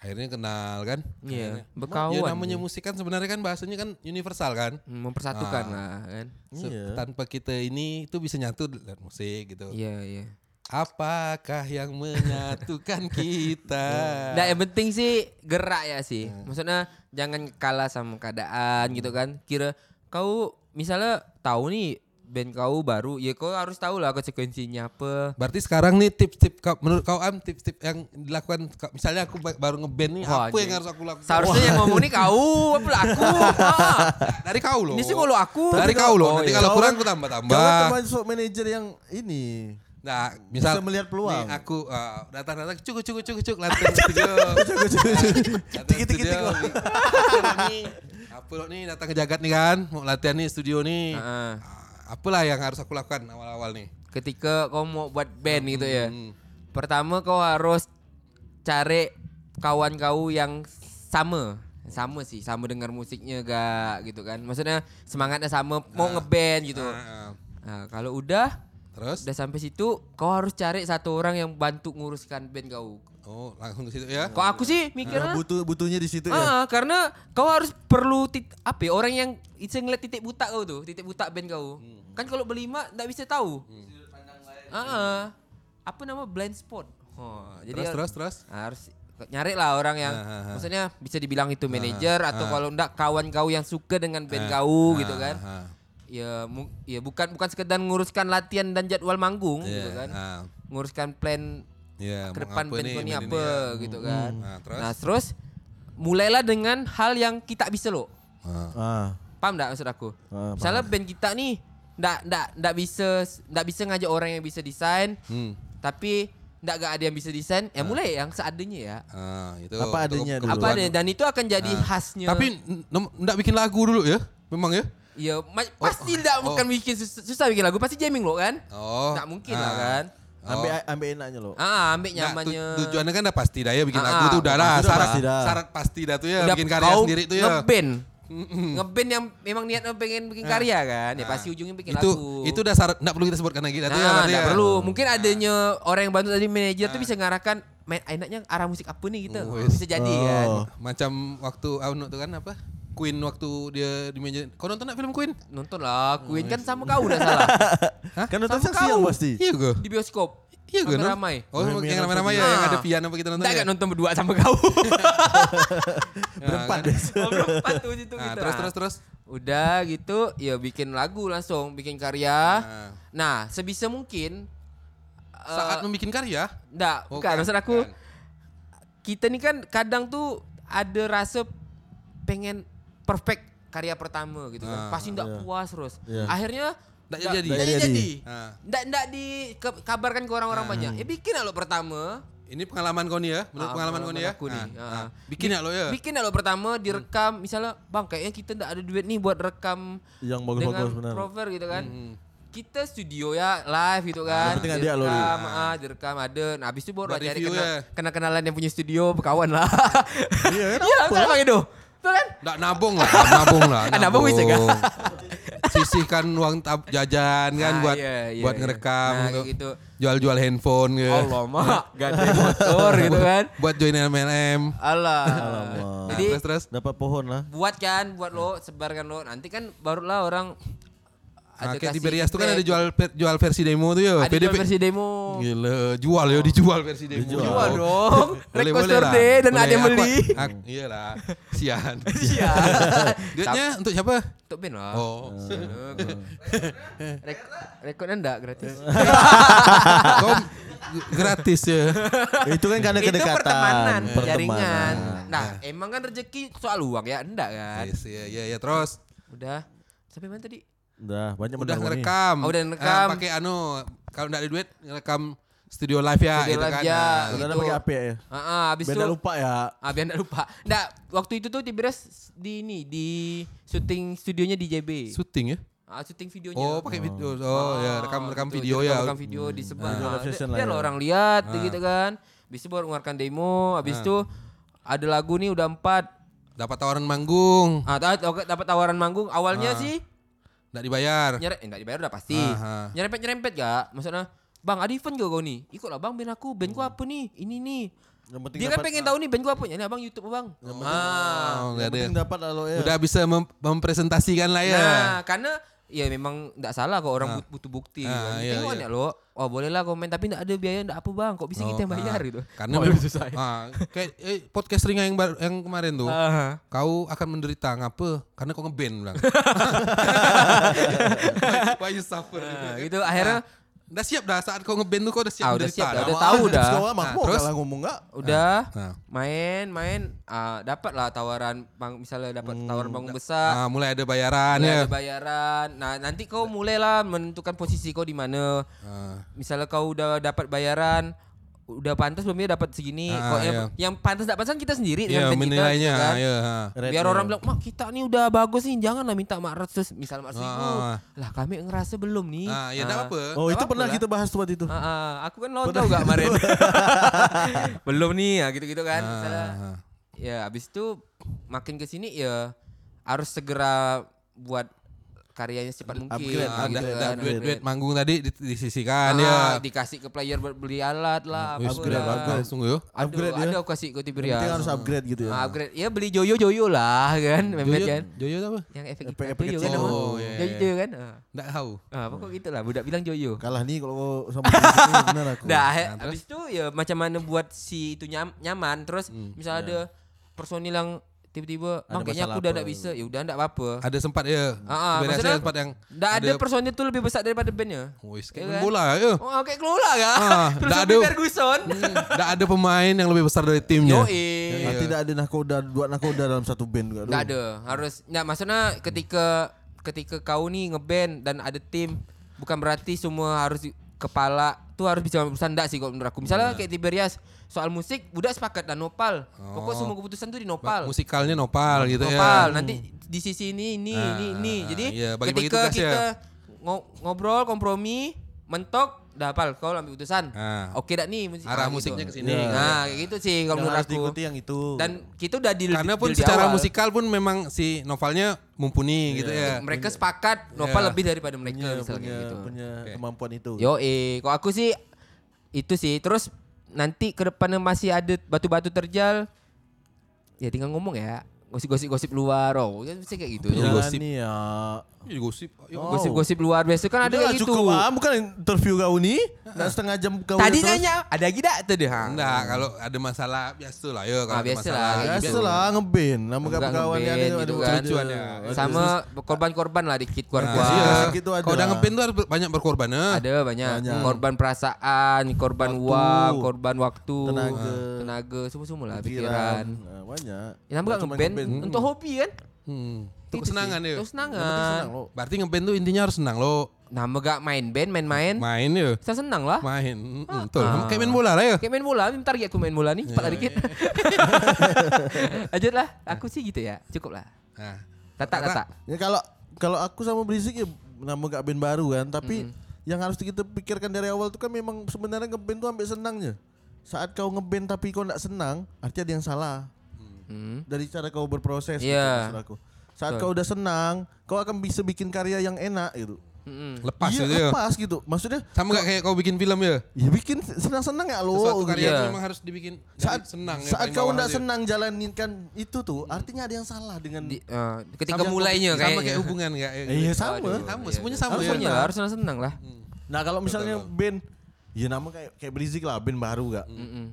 Akhirnya kenal kan? Iya, Akhirnya-. Ya namanya musik kan sebenarnya kan bahasanya kan universal kan. Hmm, mempersatukan Ah. lah kan. Iya. Tanpa kita ini itu bisa nyatu lewat musik gitu. Iya, iya. Apakah yang menyatukan kita? Nah, yang penting sih gerak ya sih. Hmm. Maksudnya jangan kalah sama keadaan gitu kan. Kira kau misalnya tahu nih band kau baru, ya kau harus tahu lah konsekuensinya apa. Berarti sekarang nih tips-tips kau- menurut kau am tips-tips yang dilakukan kau- misalnya aku ba- baru ngeband nih Wah, apa yang anjing. harus aku lakukan? Seharusnya yang ngomong nih kau, apa lah aku. Ah. dari kau loh. Ini sih kalau aku. dari kau loh. Nanti iya. kalau Kau kurang aku Kau tambah-tambah. kan termasuk manajer yang ini. Nah, misal Bisa melihat peluang. Nih aku uh, datang-datang cuk cuk cuk cuk latihan studio. Latihan Tiki-tiki studio. Apa lo nih datang ke Jagat nih kan, mau latihan nih studio nih. Heeh. Ah, Apalah yang harus aku lakukan awal-awal nih? Ketika kau mau buat band gitu ya. Hmm. Pertama kau harus cari kawan kau yang sama. Sama sih, sama dengar musiknya gak gitu kan. Maksudnya semangatnya sama, mau ngeband gitu. Ah, ah. Nah, kalau udah Terus? udah sampai situ, kau harus cari satu orang yang bantu nguruskan band kau. Oh, langsung ke situ ya. Kok aku sih Nah, mikirnya butuh butuhnya di situ ya. Ah, karena kau harus perlu tit, apa ya, orang yang bisa ngeliat titik buta kau tuh, titik buta band kau. Hmm. Kan kalau berlima nggak bisa tahu. Ah, ah. apa nama blind spot. Oh, jadi Terus terus terus. harus nyari lah orang yang Ah, ah, ah. maksudnya bisa dibilang itu manajer atau ah. kalau enggak kawan kau yang suka dengan band Ah, kau ah, gitu kan. ah, ah. Ya, mu- ya bukan bukan sekedar nguruskan latihan dan jadwal manggung Iya, gitu kan. ah. Nguruskan plan Iya, ke depan apa band nih, kau ini apa ya. gitu kan. Nah, terus? Nah, terus mulailah dengan hal yang kita bisa loh. Ah. Ah. Paham enggak maksud aku? Ah, Misalnya band kita nih ndak ndak ndak bisa ndak bisa ngajak orang yang bisa desain, Hmm. tapi ndak gak ada yang bisa desain, ya mulai yang seadanya ya. Ah, itu Apa adanya dulu. Apa adanya dan itu akan jadi khasnya. Tapi ndak bikin lagu dulu ya? Memang ya? ya ma- pasti ndak oh. bukan bikin susah, susah bikin lagu, pasti jamming lo kan? Oh. Nggak mungkin ah. lah kan. Ambil ambil enaknya loh. Ah, ambil Nah, tu- nyamannya. tujuannya kan udah pasti dah ya bikin Ah, lagu tuh udah lah syarat, syarat pasti dah tuh ya Udah bikin karya sendiri tuh ya. Ngeband. Ngeband yang memang niatnya pengen bikin karya kan, ya Ah. pasti ujungnya bikin itu lagu. itu udah syarat enggak perlu kita sebutkan lagi dah tuh ya Nah, berarti nggak ya. perlu. Mungkin adanya orang yang bantu tadi manajer tuh bisa ngarahkan main enaknya arah musik apa nih gitu. Oh, bisa jadi kan. Oh. Macam waktu Auno tuh kan apa? Queen waktu dia di meja. Kau nonton nggak film Queen? Nonton lah, Queen kan sama kau udah salah. Kan nonton Sama siang kau. pasti. Iya gue. Di bioskop. Iya gue. Ramai-ramai. Oh, Ramai yang ramai-ramai ya, yang ada piano apa kita nonton Enggak ya? gak nonton berdua sama kau. Berempat kan? deh. Oh, berempat tuh situ Nah, gitu. terus Nah, terus terus. Udah gitu, ya bikin lagu langsung, bikin karya. Nah. Nah, sebisa mungkin Saat membuat karya, Enggak, Oh, bukan. kan, Maksud aku kan. kita nih kan kadang tuh ada rasa pengen perfect karya pertama gitu kan. Ah, Pasti enggak iya. puas terus. Iya. Akhirnya nggak- jadi. Nggak jadi. jadi. Ah. Nggak nggak dikabarkan ke orang-orang Ah. banyak. Ya bikin lo pertama. ini pengalaman kau nih ya, menurut Ah, pengalaman kau nih ya. aku nih. Ah. nah, Bikin ya lo ya. Bikin lah lo pertama direkam misalnya bang kayaknya kita nggak ada duit nih buat rekam Yang dengan bagus-bagus benar. prover gitu kan. Hmm. Kita studio ya live gitu kan. Yang penting direkam, ah, direkam ada. Nah, habis itu baru Buat cari review kenal, ya. kenal kenalan yang punya studio, berkawan lah. Iya, Iya, kan bang itu. Betul kan? Nggak nabung lah, nabung lah. Ah, nabung bisa nggak? Sisihkan uang tab jajan kan Ah, buat iya, iya, buat iya. ngerekam Nah, gitu. gitu. Jual-jual handphone gitu. Allah mah gade motor gitu kan. buat join MLM. Allah. Jadi terus terus. Dapat pohon lah. buat kan, buat lo, sebarkan lo. Nanti kan barulah orang Nah, kayak di Berias tuh kan ada jual jual versi demo tuh ya. ada jual PDP. versi demo. Gila, jual ya dijual versi demo. Dijual. Jual dong. Boleh, Request boleh lah. dan Boleh, ada yang beli. aku- Iyalah, sian. Iya. Duitnya untuk siapa? Untuk Ben lah. Oh. Rek rekodnya enggak gratis. Kau gratis ya. Itu kan karena itu kedekatan. pertemanan, Pertemanan. jaringan. Nah, emang kan rezeki soal uang ya, enggak kan? Yes, iya, iya, iya, terus Udah. Sampai mana tadi? Udah banyak udah ngerekam. Oh, udah ngerekam. Ah, pakai anu, kalau enggak ada duit ngerekam studio live ya Studio gitu live kan. ya. Nah, Udah ada Itu. pakai HP ya. Ah, ah, habis Biar itu lupa ya. Ah, biar enggak lupa. Enggak, waktu itu tuh Tibres di ini di syuting studionya di JB. syuting ya. Ah, syuting videonya. Oh, pakai video. Oh, ya, rekam rekam gitu, video ya. Rekam video disebar. Video Nah, biar ya. orang lihat Ah. gitu kan. Habis itu baru mengeluarkan demo, habis Ah. itu ada lagu nih udah empat. Dapat tawaran manggung, Ah, dapat tawaran manggung. Awalnya Ah. sih enggak dibayar. nyerep eh, enggak dibayar udah pasti. Ah, ah. Nyerempet-nyerempet gak? Maksudnya, Bang, ada event gak kau nih? Ikutlah bang, band aku. Band ku apa nih? Ini nih. Yang penting Dia kan pengen tahu nih band gua apa. Ini abang YouTube abang. Ah. Oh, Yang nggak ada. penting dapat kalau ya. Udah bisa mem- mempresentasikan lah ya. Nah, karena ya memang enggak salah kok orang but- butuh bukti gitu. Ah, kan. iya, Tengok iya. lo. Oh boleh lah komen tapi enggak ada biaya enggak apa bang. Kok bisa kita yang Oh, bayar ah. gitu. Karena Oh, memang- susah. ah, kayak eh, podcast ringa yang baru, yang kemarin tuh. Ah. Kau akan menderita ngapa? Karena kau ngeband bilang. Why you suffer? Nah, gitu akhirnya Udah siap dah saat kau ngeband tuh kau udah siap Ah, udah menderita siap dah, dah. udah tahu dah. Sekolah mah Nah, terus? kalah ngomong enggak? udah Ah. main main ah, dapat lah tawaran bang misalnya dapat tawaran bangun Ah, besar mulai ada bayaran mulai ya. ada bayaran nah nanti kau mulailah menentukan posisi kau di mana Ah. misalnya kau udah dapat bayaran udah pantas belum ya dapat segini Ah, kok yang, iya. yang pantas dapat kan kita sendiri Iya dengan kita, menilainya. kan? Iya. ha. Rate-nya. biar orang bilang mak kita nih udah bagus nih janganlah minta 400 misal 400 ribu Ah. lah kami ngerasa belum nih Ah, ya enggak Ah. apa. Oh itu apa pernah lah. kita bahas waktu itu. Ah, ah, aku kan nonton gak kemarin belum nih ya gitu-gitu kan Ah, Misalnya, ah. ya abis itu makin ke sini ya harus segera buat karyanya secepat mungkin Upgrade, Ah, gitu kan, upgrade. duit manggung tadi di- disisikan Ah, ya. dikasih ke player buat beli alat lah apa Wis, upgrade, lah. upgrade. Sungguh yo. Aduh, Upgrade ya. ada aku kasih ke Tiberias. penting harus upgrade gitu ya. Ah, upgrade. Ya beli joyo joyo lah kan, memet Joyo, kan. Joyo apa? Yang efek Efek- joyo kan. Oh, iya, Joyo joyo kan. Ah, Enggak tahu. Ah, pokok gitu lah. Budak bilang joyo. Kalah nih kalau sama benar aku. Nah, habis itu ya macam mana buat si itu nyam- nyaman. Terus Hmm, misalnya ada personil yang tiba-tiba, Ada bang kayaknya aku udah apa?" enggak bisa. Ya udah enggak apa-apa. Ada sempat ya. Ah, ah, Beresnya maksudnya sempat yang Enggak ada personil tuh lebih besar daripada bandnya. Wis Iya kayak kan? main bola ya. Oh, kayak kelola kan? Ah, Terus ada- Ferguson. Enggak ada pemain yang lebih besar dari timnya. Yo, Nah, tidak ada nakoda dua nakoda dalam satu band. Enggak ada. Harus enggak maksudnya ketika ketika kau nih ngeband dan ada tim bukan berarti semua harus di- kepala tuh harus bisa urusan enggak sih kalau menurut aku. Misalnya kayak Tiberias soal musik budak sepakat dan nopal. Pokok semua keputusan tuh di nopal. Musikalnya nopal gitu nopal. ya. Nanti di sisi ini ini Ah, ini ini. Jadi iya, bagi-bagi ketika tugas ya. kita ngo- ngobrol kompromi mentok dah hafal kau ambil putusan. Ah. Oke dak nih musik- Arah ah, musiknya gitu. ke sini. Nah, kayak gitu sih kalau menurut harus aku. diikuti yang itu. Dan kita udah di Karena pun secara awal. musikal pun memang si novelnya mumpuni gitu ya. mereka sepakat Nopal Iya. lebih daripada mereka punya misalnya punya, gitu. punya Oke. kemampuan itu. Yo eh, kok aku sih itu sih. Terus nanti ke depannya masih ada batu-batu terjal. Ya tinggal ngomong ya. Gosip-gosip luar, oh, ya mesti kayak gitu. Ya, gosip. nih ya. Ini gosip. Oh. Gosip-gosip luar biasa kan ada Udah kayak gitu. cukup ah, bukan interview kau nih. Nah, setengah jam kau Tadi terus. nanya, ada lagi dak tuh deh. ha? Enggak, kalau ada masalah biasa lah ya kalau Ah, ada biasa masalah. lah, kayak Biasa gitu. lah ngeband. Nama kawan ngeband ada gitu kan. ya. Sama korban-korban lah dikit Nah, keluar-keluar. iya. gitu ada. Kalau udah ngeband tuh banyak berkorban ya. Ada banyak. Banyak. korban perasaan, korban Waktu. uang, korban waktu, Tenaga. tenaga, semua-semua lah pikiran. Nah, banyak. Ya Nggak cuma ngeband ngeband. untuk hobi kan? Hmm. Itu Itu kesenangan ya. Penting kesenangan. senang lo. Berarti ngeband tuh intinya harus senang lo. Nama gak main band, main-main. Main ya. Saya senang lah. Main. Hmm, betul. Ah. Kayak main bola lah ya. Kayak main bola, bentar ya aku main bola nih, cepat lah dikit. Lanjut lah, aku sih gitu ya, cukup lah. Nah, Tata, Tata. Ya kalau kalau aku sama Berisik ya nama gak band baru kan, tapi yang harus kita pikirkan dari awal tuh kan memang sebenarnya ngeband tuh ambil senangnya. Saat kau ngeband tapi kau nggak senang, artinya ada yang salah Hmm. dari cara kau berproses. gitu, Iya. aku. Saat Betul. kau udah senang, kau akan bisa bikin karya yang enak gitu. Mm-mm. lepas iya, gitu ya. lepas gitu. Maksudnya Sama gak kayak kau bikin film ya? ya bikin senang-senang ya lo. Sesuatu gitu. karya Iya. tuh memang harus dibikin Saat senang ya. saat kau bawah nggak aja. senang jalaninkan itu tuh, artinya ada yang salah dengan Di- eh, ketika Sama- mulainya sama kayaknya. kayak hubungan gak? Eh, iya sama. Aduh, Sama, iya, semuanya iya. sama harus ya. senang, harus senang-senang lah. Nah kalau misalnya band, ya nama kayak kayak Berisik lah, band baru gak? Mm-mm.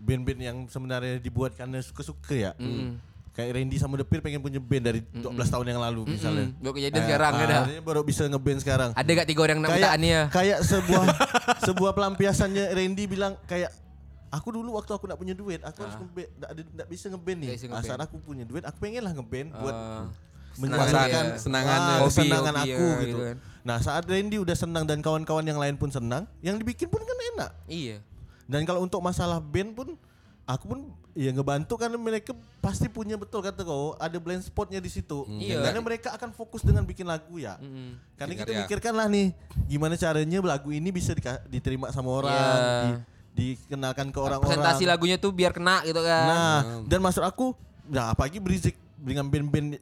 Band-band yang sebenarnya dibuat karena suka-suka ya. Mm-mm. Kayak Randy sama The Peer pengen punya band dari 12 tahun yang lalu misalnya. Baru kejadian sekarang ya dah. baru bisa ngeband sekarang. Ada gak tiga orang nak Kayak ya? kayak sebuah sebuah pelampiasannya Randy bilang kayak aku dulu waktu aku nak punya duit, aku harus ngeband, nggak ada nggak bisa ngeband nih. Bisa Ah, ngeband. saat aku punya duit, aku pengen lah ngeband buat Eh, menyuarakan senangan, senangan, ah, ya. Kesenangan hobi, aku ya, gitu. gitu kan. Nah saat Randy udah senang dan kawan-kawan yang lain pun senang, yang dibikin pun kan enak. Iya. Dan kalau untuk masalah band pun aku pun ya ngebantu karena mereka pasti punya betul kata kau ada blind spotnya di situ. Iya. Karena mereka akan fokus dengan bikin lagu ya. Mm-mm. Karena Bikin kita karya. mikirkan lah nih gimana caranya lagu ini bisa diterima sama orang, Iya. di- dikenalkan ke orang-orang. Presentasi lagunya tuh biar kena gitu kan. Nah, dan maksud aku, nah apalagi berisik dengan band-band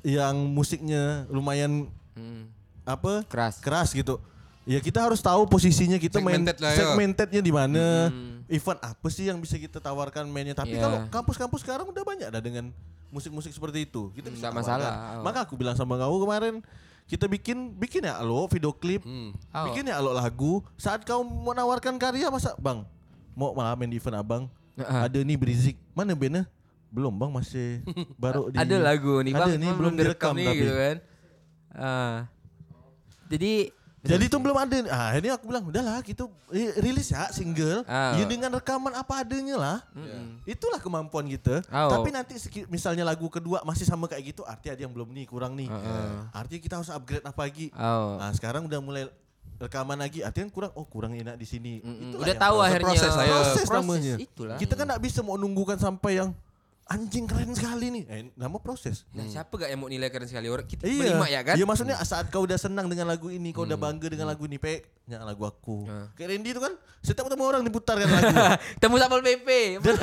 yang musiknya lumayan Mm. apa Keras. keras gitu. Ya kita harus tahu posisinya kita main Segmented lah, ya. segmentednya di mana, event apa sih yang bisa kita tawarkan mainnya. Tapi Iya. kalau kampus-kampus sekarang udah banyak dah dengan musik-musik seperti itu. Kita bisa Nggak tawarkan. masalah. Maka aku bilang sama kau kemarin kita bikin bikin ya lo video klip, Hmm. Oh. bikin ya lo lagu. Saat kau mau nawarkan karya masa bang mau malah main di event abang, Heeh. ada nih berizik mana bandnya? Belum bang masih baru di ada lagu nih ada bang, nih cuma belum direkam nih tapi. gitu kan. Ah. jadi Jadi itu belum ada. Ah, ini aku bilang udahlah eh, rilis ya single. Ah. Ya dengan rekaman apa adanya lah. Itulah kemampuan kita. Oh. Tapi nanti misalnya lagu kedua masih sama kayak gitu, artinya ada yang belum nih, kurang nih. Heeh. Artinya kita harus upgrade apa lagi. oh. Nah, sekarang udah mulai rekaman lagi, artinya kurang oh kurang enak di sini. Mm-mm. Itulah Udah tahu proses. akhirnya. proses. Proses namanya. itulah. Kita kan nggak bisa mau nunggukan sampai yang anjing keren sekali nih. Eh, nama proses. Nah, siapa gak yang mau nilai keren sekali orang kita Iya. ya kan? Iya maksudnya saat kau udah senang dengan lagu ini, kau udah bangga dengan lagu ini, pe, ya lagu aku. Ah. Kayak Randy itu kan setiap ketemu orang diputarkan lagu. Temu Satpol PP. dan,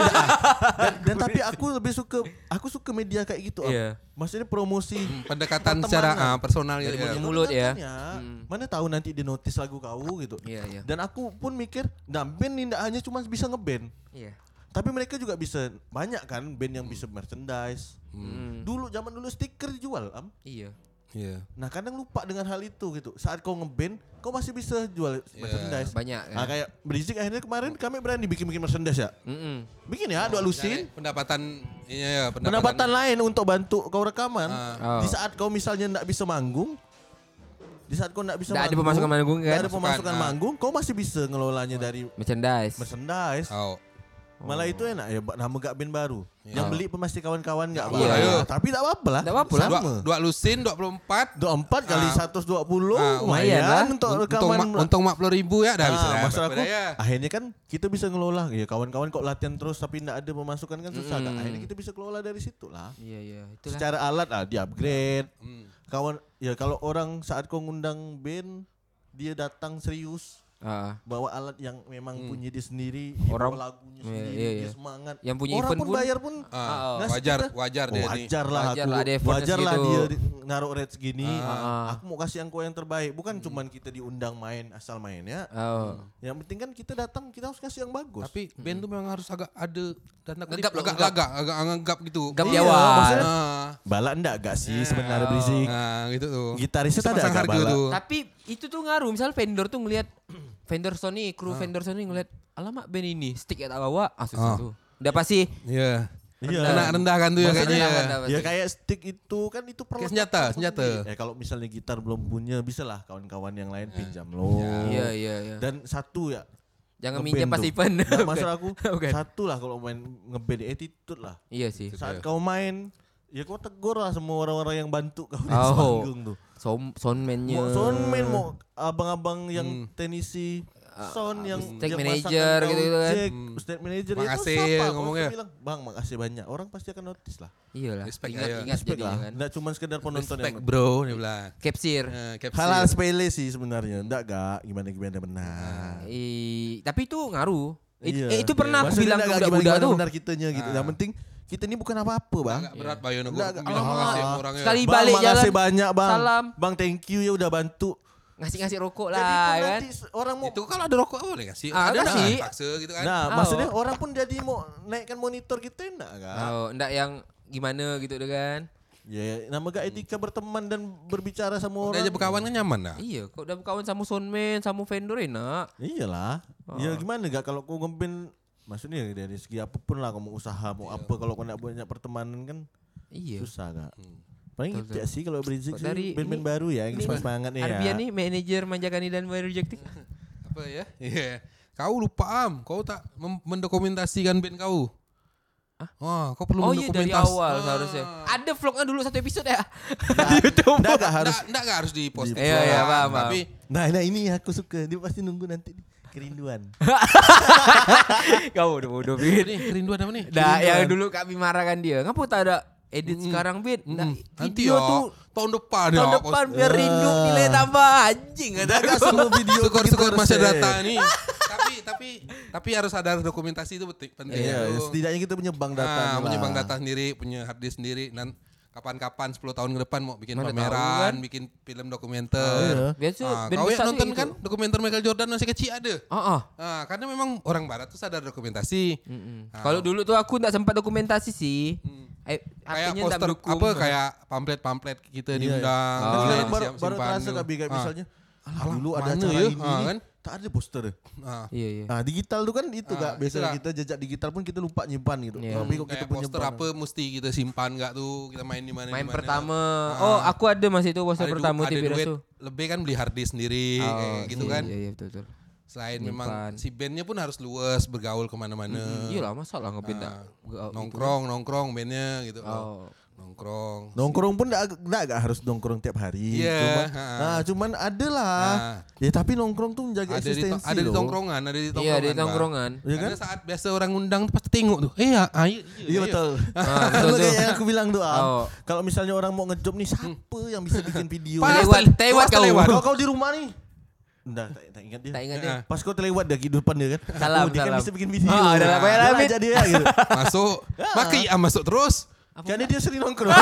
dan, dan tapi aku lebih suka aku suka media kayak gitu. Am. Iya. Maksudnya promosi Pendekatan pertemanan. secara ah, personal Dari gitu ya. mulut mulut ya. Makanya, Hmm. Mana tahu nanti di notice lagu kau gitu. Iya, iya. Dan aku pun mikir, nah band ini tidak hanya cuma bisa ngeband, Iya. Tapi mereka juga bisa banyak kan band yang bisa merchandise. Hmm. Dulu zaman dulu stiker dijual, am. Iya. Iya. Nah kadang lupa dengan hal itu gitu. Saat kau ngeband, kau masih bisa jual merchandise. Banyak Nah kan. kayak berisik akhirnya kemarin kami berani bikin-bikin merchandise ya. Mm-mm. Bikin ya, dua lusin. Pendapatan iya ya, Pendapatan lain untuk bantu kau rekaman. Oh. Di saat kau misalnya nggak bisa manggung, di saat kau nggak bisa Nggak ada manggung, pemasukan manggung kan? nggak ada pemasukan Pemasukan, ah. manggung, kau masih bisa ngelolanya dari Merchandise. merchandise. Oh. Malah itu enak ya, nama gak band baru. Iya. Yang beli pasti kawan-kawan nggak Iya. apa-apa. Iya. Tapi tak apa-apa lah. Nggak apa-apa lah. Dua, Sama. dua lusin 24 Dua empat kali Ah. 120 Ah, lumayan lumayan lah. untuk untung rekaman. ma- untung 40 ribu ya dah bisa Nah, dah, maksud aku ya. akhirnya kan kita bisa ngelola ya kawan-kawan kok latihan terus tapi tidak ada pemasukan kan susah kan. Akhirnya kita bisa kelola dari situ lah. Iya, iya. Itulah. Secara alat ah di upgrade. Hmm. Kawan ya kalau orang saat kau ngundang band dia datang serius Ah. bawa alat yang memang punya dia sendiri, Orang- bawa lagunya Iya, sendiri, iya, dia iya. semangat. Yang punya orang event pun pun- bayar pun Ah, Oh. ngasih wajar, kita, wajar dia nih. wajar lah Wajar aku, lah wajar lah dia di- naruh rate segini. Ah. Aku mau kasih engkau yang terbaik, bukan cuman kita diundang main asal main ya. Oh. Yang penting kan kita datang kita harus kasih yang bagus. Tapi band tuh memang harus agak ada loh, agak gegap. agak agak anggap gitu. Gap Iya, awal. maksudnya- Nah, Balak enggak gak sih sebenarnya berisik? nah, gitu tuh. Gitarisnya ada agak tuh. Tapi itu tuh ngaruh. Misal vendor tuh ngelihat vendor Sony, kru vendor Sony ngelihat alamak band ini stick ya tak bawa, ah susah Ah. Udah pasti Iya. Iya. Kena rendah kan tuh ya kayaknya. rendah, ya. rendah. Ya kayak stick itu kan itu perlu senjata, senjata. Ya kalau misalnya gitar belum punya bisa lah kawan-kawan yang lain pinjam lo. Iya, iya, iya. Dan satu ya. Jangan minjem pas Bukan. maksud aku Bukan. satu lah kalau main ngeband attitude lah. Iya sih. Saat kau main ya kau tegur lah semua orang-orang yang bantu kau di Oh. panggung tuh. Som soundman-nya. Mau soundman mau abang-abang yang tenisi sound yang stage yang manager gitu-gitu kan. jack, stage manager ya Makasih kau ngomongnya. bilang, bang makasih banyak orang pasti akan notice lah Iyalah. Respect ingat, aja. ingat respect lah kan. nggak cuma sekedar penonton Respect yang bro dia bilang. Capsir. Capsule. hal-hal sepele sih sebenarnya enggak gak gimana gimana benar Eh, tapi itu ngaruh. It- Iya. eh, itu pernah aku Maksudnya bilang ke enggak budak-budak tuh. benar kitanya gitu yang penting kita ini bukan apa-apa bang Agak berat aku Enggak, enggak. bilang Ah. sama orangnya. Sekali bang balik jalan, banyak bang salam. bang thank you ya udah bantu Ngasih-ngasih rokok jadi lah pun kan. nanti orang mau Itu kalau ada rokok boleh kasih. Ah, ada kasih. nah, paksa gitu kan. Nah, Oh. maksudnya orang pun jadi mau naikkan monitor kita enggak kan? Oh, enggak yang gimana gitu deh kan. Ya, nama gak etika berteman dan berbicara sama Udah orang. aja berkawan kan nyaman dah. Iya, kok udah berkawan sama soundman, sama vendor enak. Iyalah. Ya gimana gak kalau kau ngeband maksudnya dari segi apa pun lah kau mau usaha mau apa kalau kau nak banyak pertemanan kan Iya. susah gak? Paling Betul, gitu ya sih kalau sih dari band-band baru ya yang ini- semangat nih ya. Arbian nih manajer Manjakani dan Bayu Rejecting. Apa ya? Iya. Kau lupa am, kau tak mendokumentasikan band kau. Wah, kau perlu Oh iya dari awal Ah. seharusnya. Ada vlognya dulu satu episode ya. Enggak gak harus. Nggak, nggak, nggak harus di post. Iya, iya, paham. Tapi Nah, nah ini aku suka. Dia pasti nunggu nanti. Kerinduan. Kau udah bodoh Bin. nih kerinduan apa nih? Nah, yang dulu kami marahkan dia. Ngapa tak ada edit sekarang Bin? Nah, Mm, nanti video ya, tuh tahun depan tahun ya. depan biar rindu nilai tambah anjing aku. semua video Syukur-syukur kita masih data nih. tapi tapi tapi harus ada dokumentasi itu penting. Iya, itu. setidaknya kita punya bank data. Ah, punya bank data sendiri, punya hard disk sendiri dan kapan-kapan 10 tahun ke depan mau bikin Mana pameran, kan? bikin film dokumenter. Biasa Ah, band kau ya besar nonton gitu. kan dokumenter Michael Jordan masih kecil ada. Ah, ah. Ah, karena memang orang barat tuh sadar dokumentasi. Mm-mm. Ah. Kalau dulu tuh aku nggak sempat dokumentasi sih. Eh, kayak poster apa kayak pamflet-pamflet kita Iya, diundang. Oh. kita Sekarang yang baru baru terasa tuh. kayak Ah. misalnya Alah, dulu ada acara ya? ini, Ah, ini, kan? Tak ada poster. Ah. Iya, iya. Ah, digital tuh kan itu Ah, gak biasanya itulah. kita jejak digital pun kita lupa nyimpan gitu. Iya. Tapi kok kita pun poster apa mesti kita simpan nggak tuh kita main di mana Main pertama. Ah. Oh, aku ada masih itu poster Ada du- pertama ada TV duit Rasu. lebih kan beli hard disk sendiri kayak gitu iya, kan. Iya, iya, betul, betul. Selain Nyimpan. memang si bandnya pun harus luas bergaul ke mana-mana. Iya lah, masa lah ngeband Ah, nggak- nongkrong nongkrong bandnya gitu. Oh. Nongkrong. Nongkrong pun enggak enggak harus nongkrong tiap hari. Iya, Cuman, ha. nah, cuman ada lah. Ah. Ya tapi nongkrong tuh menjaga ada di eksistensi ada di tongkrongan, ada di tongkrongan. Iya, di tongkrongan. Iya kan? Karena saat biasa orang undang pasti tengok tuh. Eh, ah, iya, Iya betul. Ah, betul Sama tuh. kayak yang aku bilang tuh, Am. Oh. Kalau misalnya orang mau ngejob nih, siapa yang bisa bikin video? Lewat, lewat kau. lewat. Kalau kau di rumah nih. Enggak, tak, tak ingat dia. Tak ingat dia. Ah. Pas kau terlewat dah di depan dia kan. Salam, oh, dia kan salam. bisa bikin video. Ah, dah lah, bayar Dia ajak dia gitu. Masuk. Maka iya masuk terus. Karena dia sering nongkrong.